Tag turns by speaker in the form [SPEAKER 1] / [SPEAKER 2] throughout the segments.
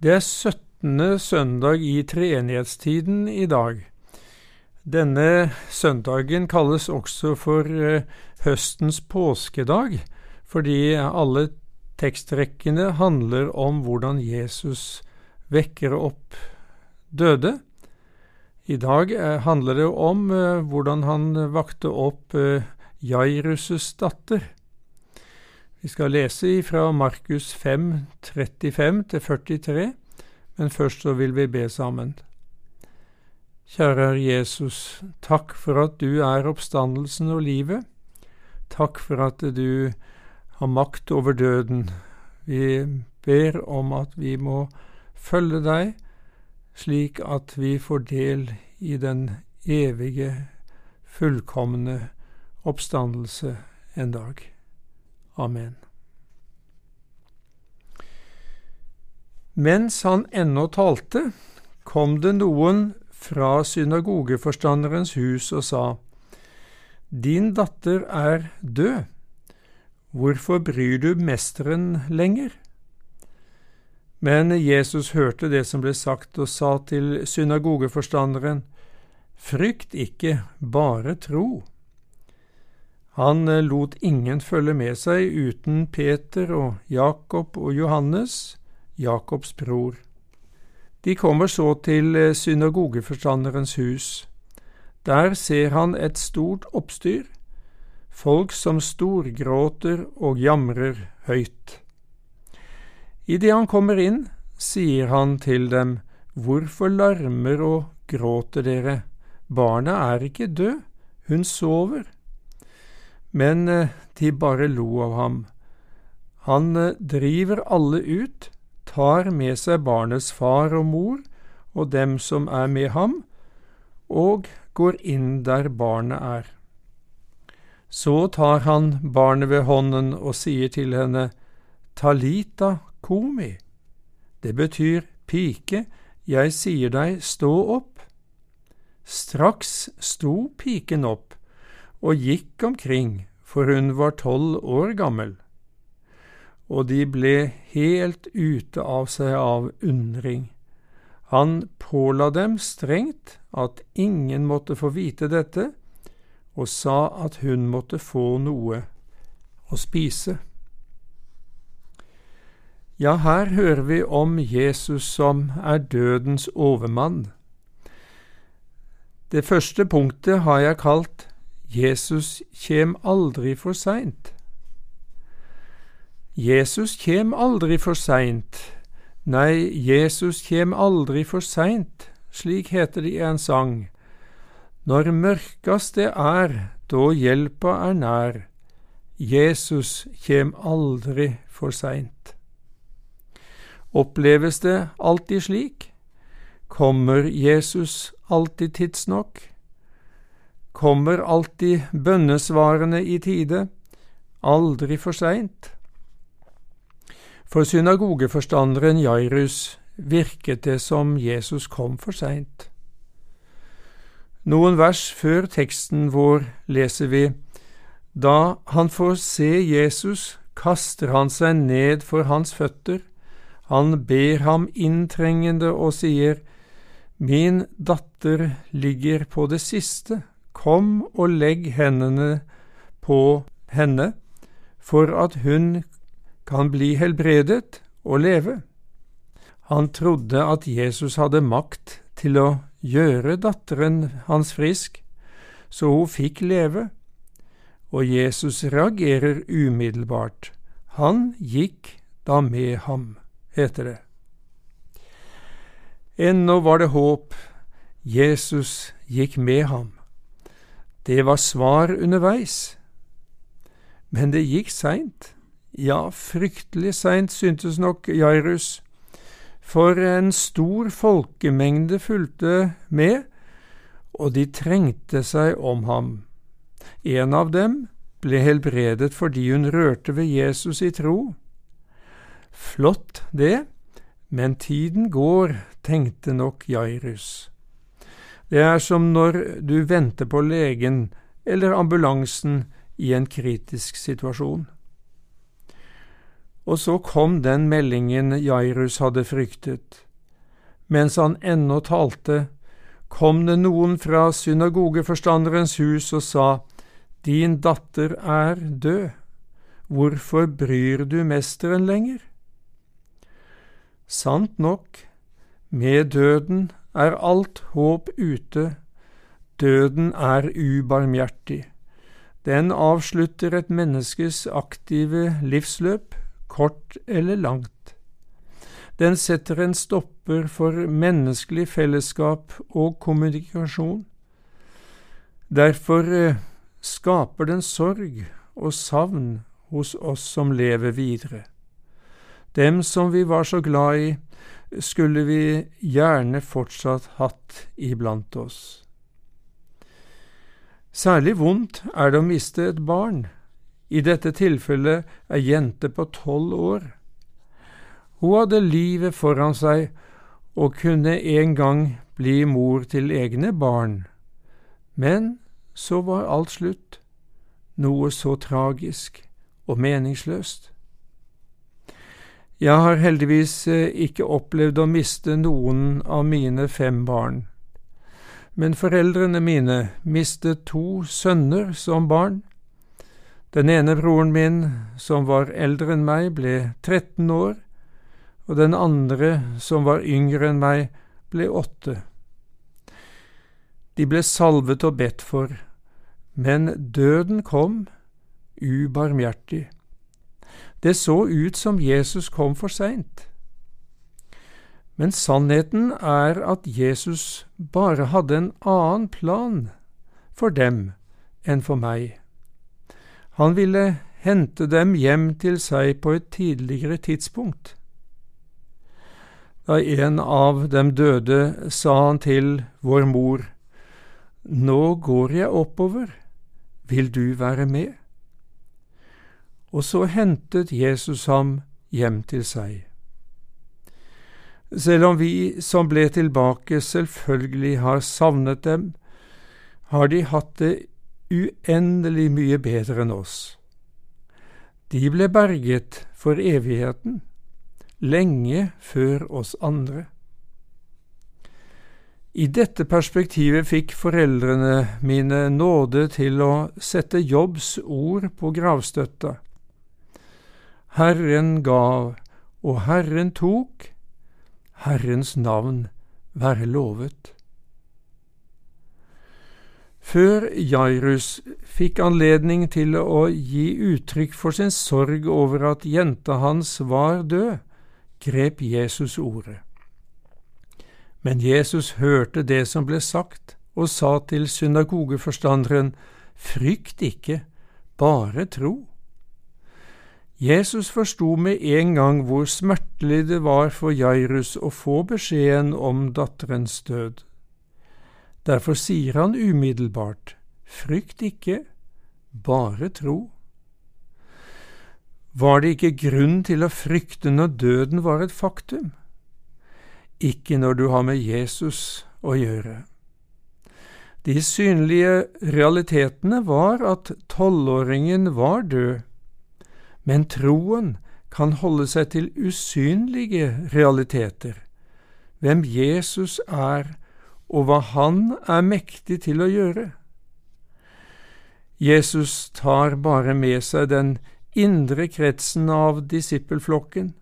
[SPEAKER 1] Det er 17. søndag i treenighetstiden i dag. Denne søndagen kalles også for eh, høstens påskedag, fordi alle tekstrekkene handler om hvordan Jesus vekker opp døde. I dag eh, handler det om eh, hvordan han vakte opp Jairus' datter. Vi skal lese fra Markus 5, 35-43, men først så vil vi be sammen. Kjære Jesus, takk for at du er oppstandelsen og livet. Takk for at du har makt over døden. Vi ber om at vi må følge deg, slik at vi får del i den evige, fullkomne oppstandelse en dag. Amen. Mens han ennå talte, kom det noen fra synagogeforstanderens hus og sa, Din datter er død, hvorfor bryr du mesteren lenger? Men Jesus hørte det som ble sagt, og sa til synagogeforstanderen, Frykt ikke, bare tro. Han eh, lot ingen følge med seg uten Peter og Jakob og Johannes, Jakobs bror. De kommer så til eh, synagogeforstanderens hus. Der ser han et stort oppstyr, folk som storgråter og jamrer høyt. Idet han kommer inn, sier han til dem, Hvorfor larmer og gråter dere? Barnet er ikke død, hun sover. Men eh, de bare lo av ham. Han eh, driver alle ut, tar med seg barnets far og mor og dem som er med ham, og går inn der barnet er. Så tar han barnet ved hånden og sier til henne, Talita komi. Det betyr, pike, jeg sier deg, stå opp. Straks sto piken opp og gikk omkring, for hun var tolv år gammel og de ble helt ute av seg av undring. Han påla dem strengt at ingen måtte få vite dette, og sa at hun måtte få noe å spise. Ja, her hører vi om Jesus som er dødens overmann. Det første punktet har jeg kalt Jesus kjem aldri for seint. Jesus kjem aldri for seint. Nei, Jesus kjem aldri for seint, slik heter det i en sang. Når mørkast det er, da hjelpa er nær. Jesus kjem aldri for seint. Oppleves det alltid slik? Kommer Jesus alltid tidsnok? Kommer alltid bønnesvarene i tide? Aldri for seint? For synagogeforstanderen Jairus virket det som Jesus kom for seint. Noen vers før teksten vår leser vi Da han får se Jesus, kaster han seg ned for hans føtter. Han ber ham inntrengende og sier, Min datter ligger på det siste, kom og legg hendene på henne, for at hun kan bli helbredet og leve. Han trodde at Jesus hadde makt til å gjøre datteren hans frisk, så hun fikk leve, og Jesus reagerer umiddelbart. Han gikk da med ham, heter det. Ennå var det håp, Jesus gikk med ham. Det var svar underveis, men det gikk seint. Ja, fryktelig seint, syntes nok Jairus, for en stor folkemengde fulgte med, og de trengte seg om ham. En av dem ble helbredet fordi hun rørte ved Jesus i tro. Flott det, men tiden går, tenkte nok Jairus. Det er som når du venter på legen eller ambulansen i en kritisk situasjon. Og så kom den meldingen Jairus hadde fryktet. Mens han ennå talte, kom det noen fra synagogeforstanderens hus og sa, Din datter er død, hvorfor bryr du mesteren lenger? Sant nok, med døden er alt håp ute, døden er ubarmhjertig. Den avslutter et menneskes aktive livsløp, kort eller langt. Den setter en stopper for menneskelig fellesskap og kommunikasjon. Derfor eh, skaper den sorg og savn hos oss som lever videre. Dem som vi var så glad i, skulle vi gjerne fortsatt hatt iblant oss. Særlig vondt er det å miste et barn. I dette tilfellet ei jente på tolv år. Hun hadde livet foran seg og kunne en gang bli mor til egne barn. Men så var alt slutt, noe så tragisk og meningsløst. Jeg har heldigvis eh, ikke opplevd å miste noen av mine fem barn men foreldrene mine mistet to sønner som barn. Den ene broren min, som var eldre enn meg, ble 13 år, og den andre, som var yngre enn meg, ble åtte. De ble salvet og bedt for, men døden kom, ubarmhjertig. Det så ut som Jesus kom for seint. Men sannheten er at Jesus bare hadde en annen plan for dem enn for meg. Han ville hente dem hjem til seg på et tidligere tidspunkt. Da en av dem døde, sa han til vår mor, Nå går jeg oppover, vil du være med? Og så hentet Jesus ham hjem til seg. Selv om vi som ble tilbake selvfølgelig har savnet dem, har de hatt det uendelig mye bedre enn oss. De ble berget for evigheten, lenge før oss andre. I dette perspektivet fikk foreldrene mine nåde til å sette Jobbs ord på gravstøtta. Herren gav, og Herren tok, Herrens navn være lovet. Før Jairus fikk anledning til å gi uttrykk for sin sorg over at jenta hans var død, grep Jesus ordet. Men Jesus hørte det som ble sagt, og sa til synagogeforstanderen, Frykt ikke, bare tro. Jesus forsto med en gang hvor smertelig det var for Jairus å få beskjeden om datterens død. Derfor sier han umiddelbart, Frykt ikke, bare tro. Var det ikke grunn til å frykte når døden var et faktum? Ikke når du har med Jesus å gjøre. De synlige realitetene var at tolvåringen var død men troen kan holde seg til usynlige realiteter, hvem Jesus er og hva han er mektig til å gjøre. Jesus tar bare med seg den indre kretsen av disippelflokken.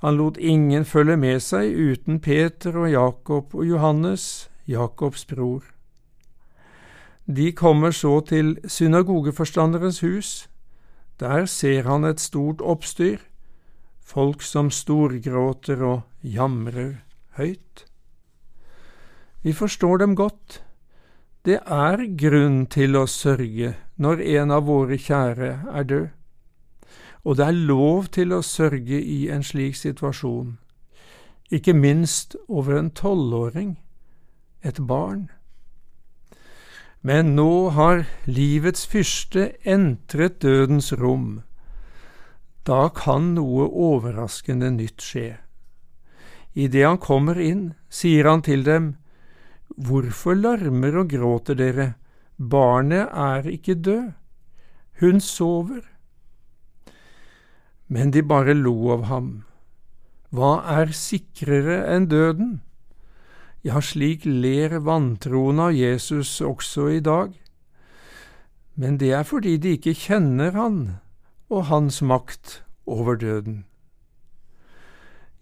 [SPEAKER 1] Han lot ingen følge med seg uten Peter og Jakob og Johannes, Jakobs bror. De kommer så til synagogeforstanderens hus, der ser han et stort oppstyr, folk som storgråter og jamrer høyt. Vi forstår dem godt. Det er grunn til å sørge når en av våre kjære er død, og det er lov til å sørge i en slik situasjon, ikke minst over en tolvåring, et barn. Men nå har livets fyrste entret dødens rom. Da kan noe overraskende nytt skje. Idet han kommer inn, sier han til dem, Hvorfor larmer og gråter dere? Barnet er ikke død, hun sover. men de bare lo av ham. Hva er sikrere enn døden? Ja, slik ler vantroen av Jesus også i dag. Men det er fordi de ikke kjenner han og hans makt over døden.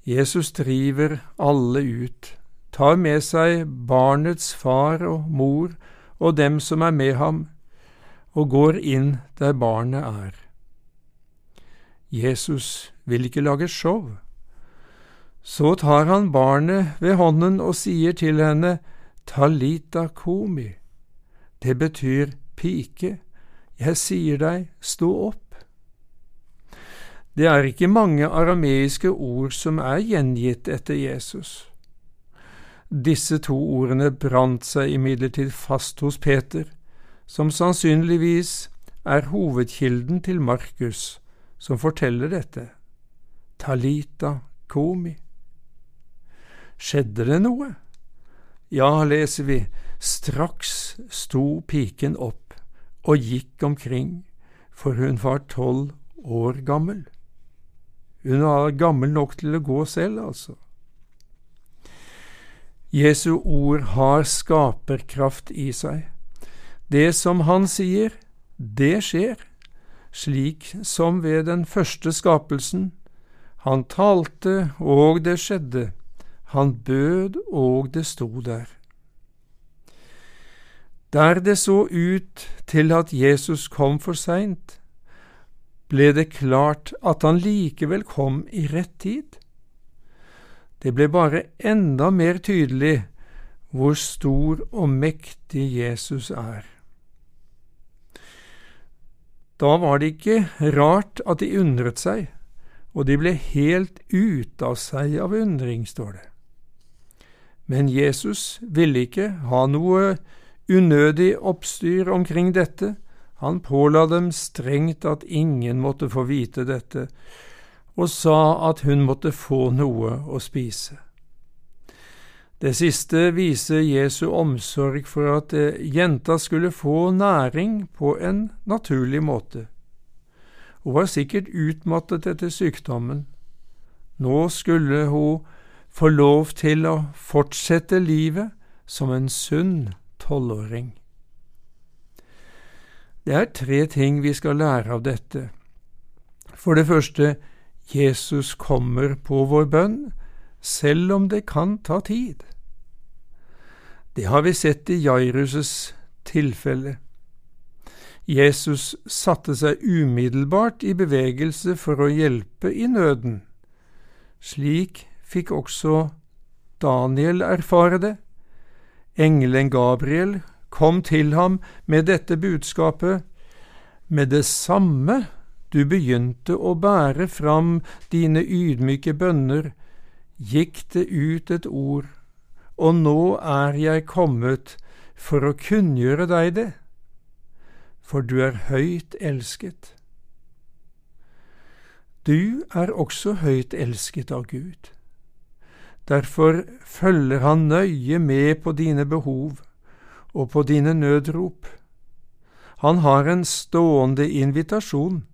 [SPEAKER 1] Jesus driver alle ut, tar med seg barnets far og mor og dem som er med ham, og går inn der barnet er. Jesus vil ikke lage show. Så tar han barnet ved hånden og sier til henne, Talita komi. Det betyr pike, jeg sier deg, stå opp. Det er ikke mange arameiske ord som er gjengitt etter Jesus. Disse to ordene brant seg imidlertid fast hos Peter, som sannsynligvis er hovedkilden til Markus, som forteller dette. Talita komi. Skjedde det noe? Ja, leser vi, straks sto piken opp og gikk omkring, for hun var tolv år gammel. Hun var gammel nok til å gå selv, altså. Jesu ord har skaperkraft i seg. Det som han sier, det skjer, slik som ved den første skapelsen. Han talte, og det skjedde. Han bød, og det sto der. Der det så ut til at Jesus kom for seint, ble det klart at han likevel kom i rett tid. Det ble bare enda mer tydelig hvor stor og mektig Jesus er. Da var det ikke rart at de undret seg, og de ble helt ute av seg av undring, står det. Men Jesus ville ikke ha noe unødig oppstyr omkring dette. Han påla dem strengt at ingen måtte få vite dette, og sa at hun måtte få noe å spise. Det siste viser Jesu omsorg for at jenta skulle få næring på en naturlig måte. Hun var sikkert utmattet etter sykdommen. Nå skulle hun får lov til å fortsette livet som en sunn tolvåring. Det er tre ting vi skal lære av dette. For det første, Jesus kommer på vår bønn, selv om det kan ta tid. Det har vi sett i Jairus' tilfelle. Jesus satte seg umiddelbart i bevegelse for å hjelpe i nøden. Slik fikk også Daniel erfare det. Engelen Gabriel kom til ham med dette budskapet. Med det samme du begynte å bære fram dine ydmyke bønner, gikk det ut et ord, og nå er jeg kommet for å kunngjøre deg det, for du er høyt elsket. Du er også høyt elsket av Gud. Derfor følger han nøye med på dine behov og på dine nødrop. Han har en stående invitasjon.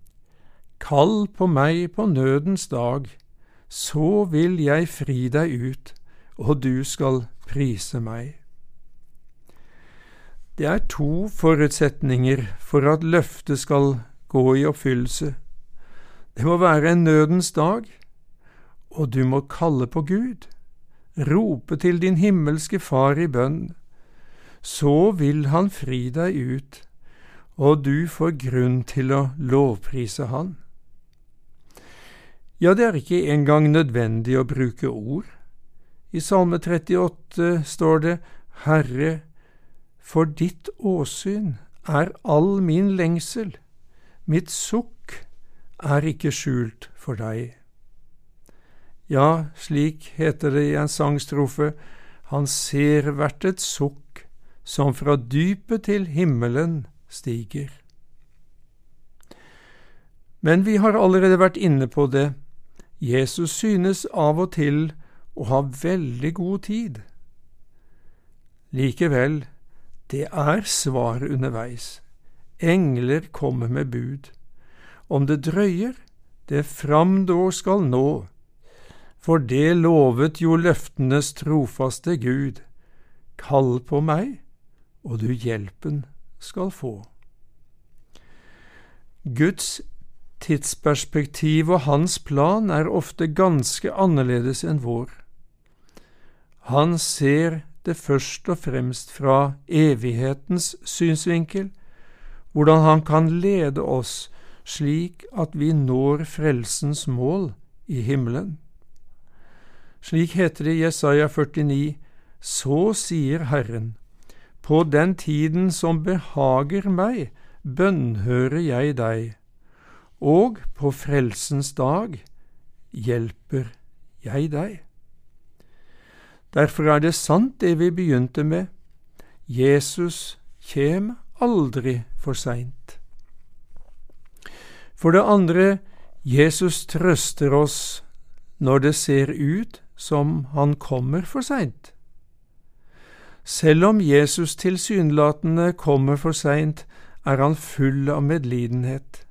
[SPEAKER 1] Kall på meg på nødens dag, så vil jeg fri deg ut, og du skal prise meg. Det er to forutsetninger for at løftet skal gå i oppfyllelse. Det må være en nødens dag, og du må kalle på Gud rope til din himmelske Far i bønn, så vil Han fri deg ut, og du får grunn til å lovprise Han. Ja, det er ikke engang nødvendig å bruke ord. I Salme 38 står det Herre, for ditt åsyn er all min lengsel, mitt sukk er ikke skjult for deg. Ja, slik heter det i en sangstrofe, han ser hvert et sukk som fra dypet til himmelen stiger. Men vi har allerede vært inne på det, Jesus synes av og til å ha veldig god tid. Likevel, det er svar underveis. Engler kommer med bud. Om det drøyer, det framdår skal nå, for det lovet jo løftenes trofaste Gud. Kall på meg, og du hjelpen skal få. Guds tidsperspektiv og hans plan er ofte ganske annerledes enn vår. Han ser det først og fremst fra evighetens synsvinkel, hvordan han kan lede oss slik at vi når frelsens mål i himmelen. Slik heter det i Jesaja 49, Så sier Herren, på den tiden som behager meg, bønnhører jeg deg, og på frelsens dag hjelper jeg deg. Derfor er det sant det vi begynte med, Jesus kjem aldri for seint. For det andre, Jesus trøster oss når det ser ut som han kommer for seint. Selv om Jesus tilsynelatende kommer for seint, er han full av medlidenhet.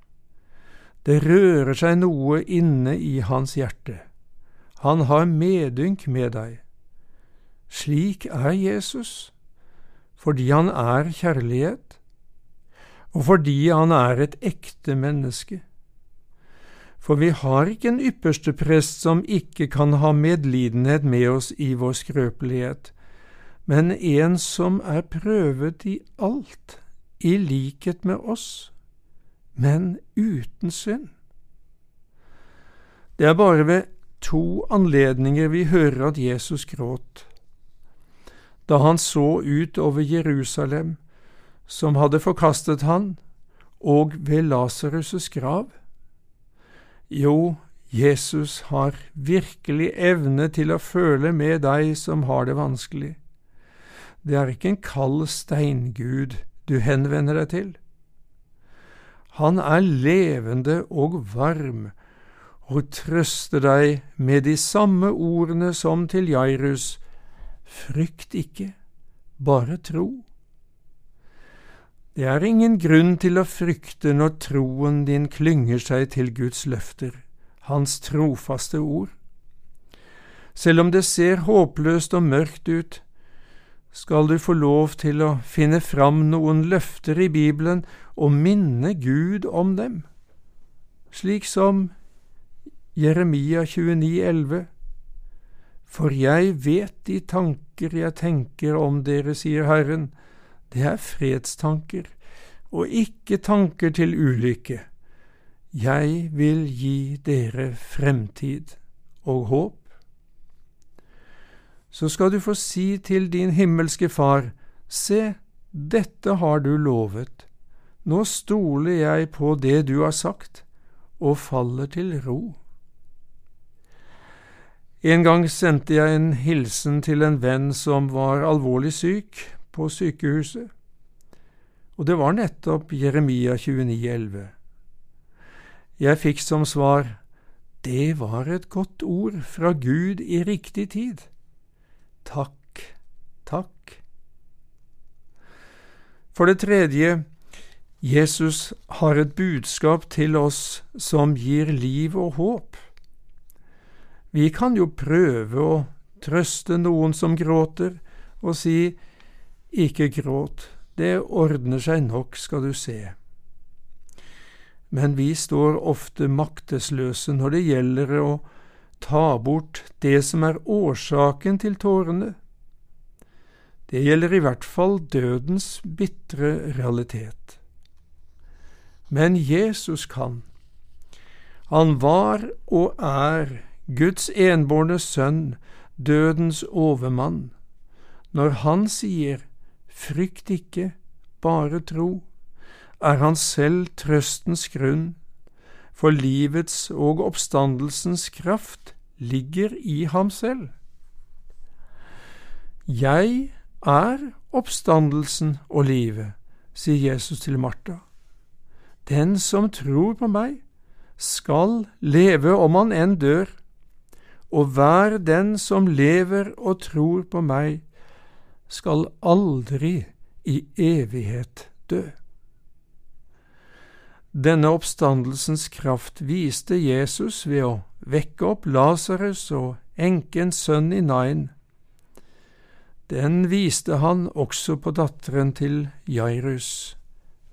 [SPEAKER 1] Det rører seg noe inne i hans hjerte. Han har medynk med deg. Slik er Jesus, fordi han er kjærlighet, og fordi han er et ekte menneske. For vi har ikke en ypperste prest som ikke kan ha medlidenhet med oss i vår skrøpelighet, men en som er prøvet i alt, i likhet med oss, men uten synd. Det er bare ved to anledninger vi hører at Jesus gråt da han så ut over Jerusalem, som hadde forkastet han, og ved Lasarus' grav? Jo, Jesus har virkelig evne til å føle med deg som har det vanskelig. Det er ikke en kald steingud du henvender deg til. Han er levende og varm og trøster deg med de samme ordene som til Jairus, Frykt ikke, bare tro. Det er ingen grunn til å frykte når troen din klynger seg til Guds løfter, Hans trofaste ord. Selv om det ser håpløst og mørkt ut, skal du få lov til å finne fram noen løfter i Bibelen og minne Gud om dem, slik som Jeremia 29, 29,11. For jeg vet de tanker jeg tenker om dere, sier Herren, det er fredstanker og ikke tanker til ulykke. Jeg vil gi dere fremtid og håp. Så skal du få si til din himmelske Far, se, dette har du lovet, nå stoler jeg på det du har sagt, og faller til ro. En gang sendte jeg en hilsen til en venn som var alvorlig syk på sykehuset, og det var nettopp Jeremia 29,11. Jeg fikk som svar, det var et godt ord fra Gud i riktig tid. Takk, takk. For det tredje, Jesus har et budskap til oss som gir liv og håp. Vi kan jo prøve å trøste noen som gråter, og si ikke gråt, det ordner seg nok, skal du se. Men vi står ofte maktesløse når det gjelder å ta bort det som er årsaken til tårene. Det gjelder i hvert fall dødens bitre realitet. Men Jesus kan. Han var og er Guds enbårne sønn, dødens overmann, når han sier frykt ikke, bare tro, er han selv trøstens grunn, for livets og oppstandelsens kraft ligger i ham selv. Jeg er oppstandelsen og livet, sier Jesus til Martha. Den som tror på meg, skal leve om han enn dør og hver den som lever og tror på meg, skal aldri i evighet dø. Denne oppstandelsens kraft viste Jesus ved å vekke opp Lasarus og enkens sønn i Nain. Den viste han også på datteren til Jairus.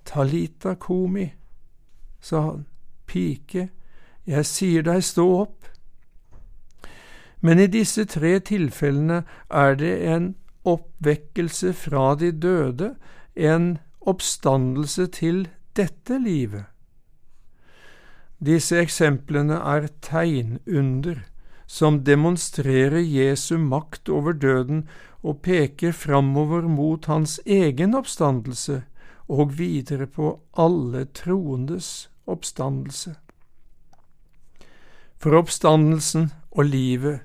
[SPEAKER 1] Talita komi, sa han, pike, jeg sier deg, stå opp. Men i disse tre tilfellene er det en oppvekkelse fra de døde, en oppstandelse til dette livet. Disse eksemplene er tegnunder som demonstrerer Jesu makt over døden og peker framover mot hans egen oppstandelse og videre på alle troendes oppstandelse. For oppstandelsen og livet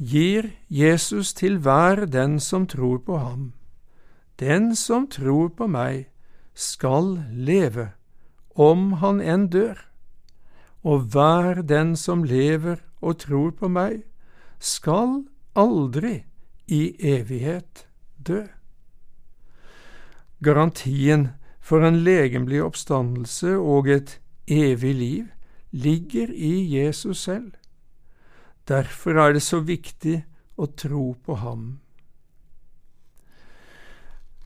[SPEAKER 1] gir Jesus til hver den som tror på ham. Den som tror på meg, skal leve, om han enn dør og hver den som lever og tror på meg, skal aldri i evighet dø. Garantien for en legemlig oppstandelse og et evig liv ligger i Jesus selv. Derfor er det så viktig å tro på ham.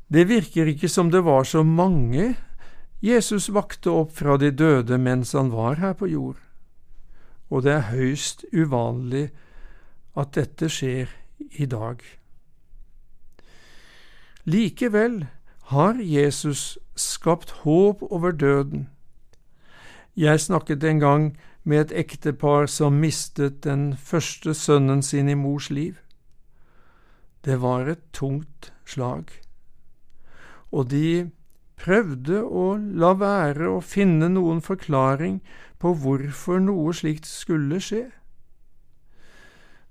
[SPEAKER 1] Det virker ikke som det var så mange Jesus vakte opp fra de døde mens han var her på jord, og det er høyst uvanlig at dette skjer i dag. Likevel har Jesus skapt håp over døden. Jeg snakket en gang med et ektepar som mistet den første sønnen sin i mors liv. Det var et tungt slag, og de prøvde å la være å finne noen forklaring på hvorfor noe slikt skulle skje.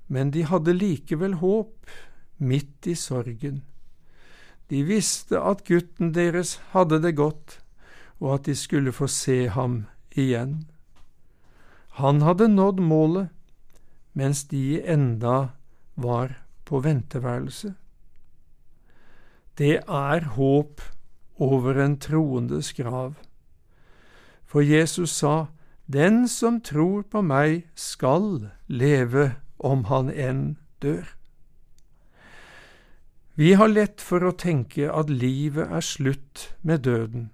[SPEAKER 1] Men de hadde likevel håp midt i sorgen. De visste at gutten deres hadde det godt, og at de skulle få se ham igjen. Han hadde nådd målet, mens de enda var på venteværelset. Det er håp over en troendes grav. For Jesus sa, Den som tror på meg, skal leve om han enn dør. Vi har lett for å tenke at livet er slutt med døden,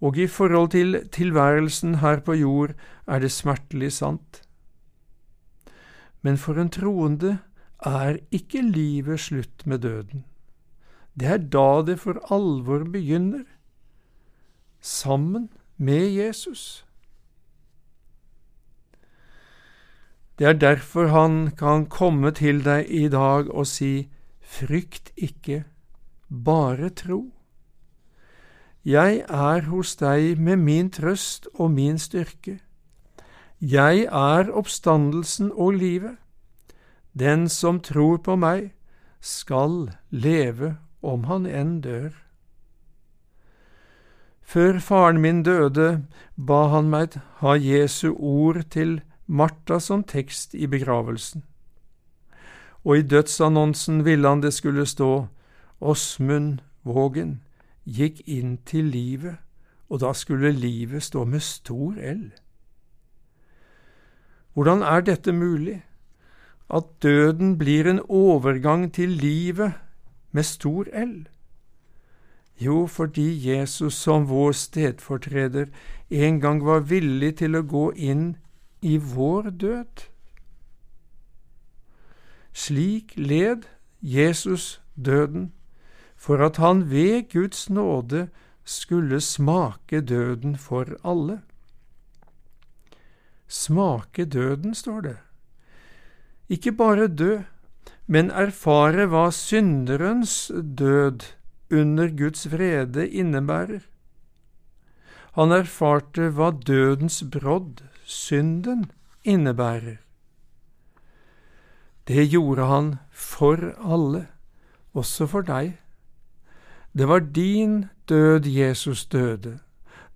[SPEAKER 1] og i forhold til tilværelsen her på jord er det smertelig sant. Men for en troende er ikke livet slutt med døden. Det er da det for alvor begynner, sammen med Jesus. Det er derfor han kan komme til deg i dag og si, Frykt ikke, bare tro. Jeg er hos deg med min trøst og min styrke. Jeg er oppstandelsen og livet. Den som tror på meg, skal leve om han enn dør. Før faren min døde, ba han meg ha Jesu ord til Martha som tekst i begravelsen. Og i dødsannonsen ville han det skulle stå Åsmund Vågen gikk inn til livet, og da skulle livet stå med stor L. Hvordan er dette mulig? At døden blir en overgang til livet med stor L? Jo, fordi Jesus som vår stedfortreder en gang var villig til å gå inn i vår død. Slik led Jesus døden, for at han ved Guds nåde skulle smake døden for alle. Smake døden, står det. Ikke bare dø, men erfare hva synderens død under Guds vrede innebærer. Han erfarte hva dødens brodd, synden, innebærer. Det gjorde han for alle, også for deg. Det var din død Jesus døde,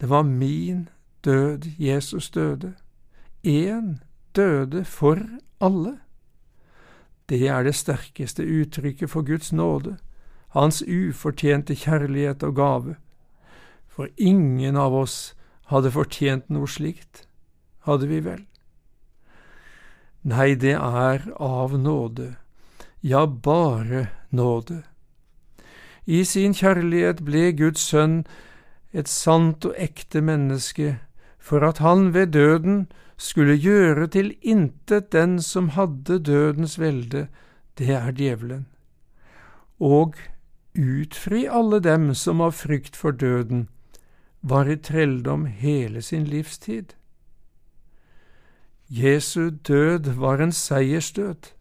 [SPEAKER 1] det var min død Jesus døde. Én døde for alle. Det er det sterkeste uttrykket for Guds nåde, Hans ufortjente kjærlighet og gave. For ingen av oss hadde fortjent noe slikt, hadde vi vel? Nei, det er av nåde, ja, bare nåde. I sin kjærlighet ble Guds sønn et sant og ekte menneske, for at han ved døden skulle gjøre til intet den som hadde dødens velde, det er djevelen, og utfri alle dem som av frykt for døden var i trelldom hele sin livstid. Jesu død var en seiersdød.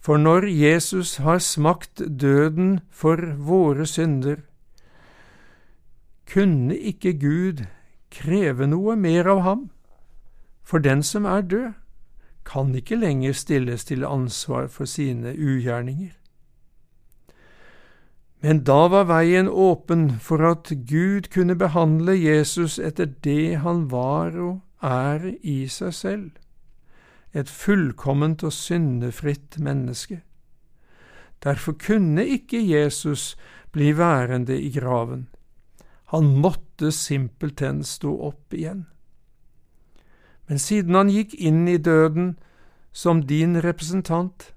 [SPEAKER 1] For når Jesus har smakt døden for våre synder, kunne ikke Gud kreve noe mer av ham, for den som er død, kan ikke lenger stilles til ansvar for sine ugjerninger. Men da var veien åpen for at Gud kunne behandle Jesus etter det han var og er i seg selv, et fullkomment og syndefritt menneske. Derfor kunne ikke Jesus bli værende i graven. Han måtte simpelthen stå opp igjen. Men siden han gikk inn i døden som din representant,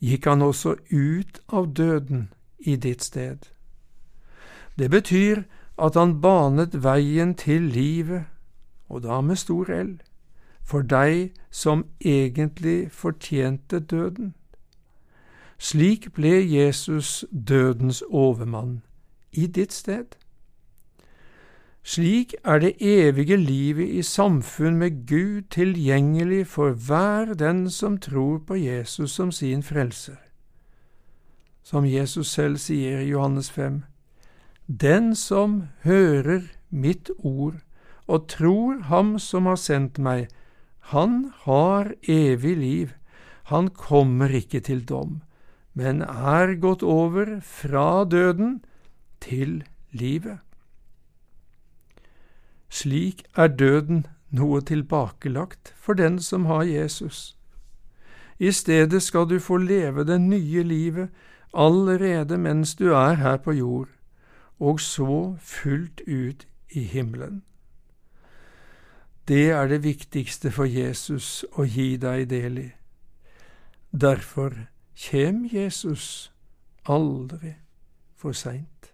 [SPEAKER 1] gikk han også ut av døden i ditt sted. Det betyr at han banet veien til livet, og da med stor L, for deg som egentlig fortjente døden. Slik ble Jesus dødens overmann i ditt sted. Slik er det evige livet i samfunn med Gud tilgjengelig for hver den som tror på Jesus som sin frelser som Jesus selv sier i Johannes 5. Den som hører mitt ord og tror Ham som har sendt meg, han har evig liv, han kommer ikke til dom, men er gått over fra døden til livet. Slik er døden noe tilbakelagt for den som har Jesus. I stedet skal du få leve det nye livet allerede mens du er her på jord, og så fullt ut i himmelen. Det er det viktigste for Jesus å gi deg del i. Derfor kjem Jesus aldri for seint.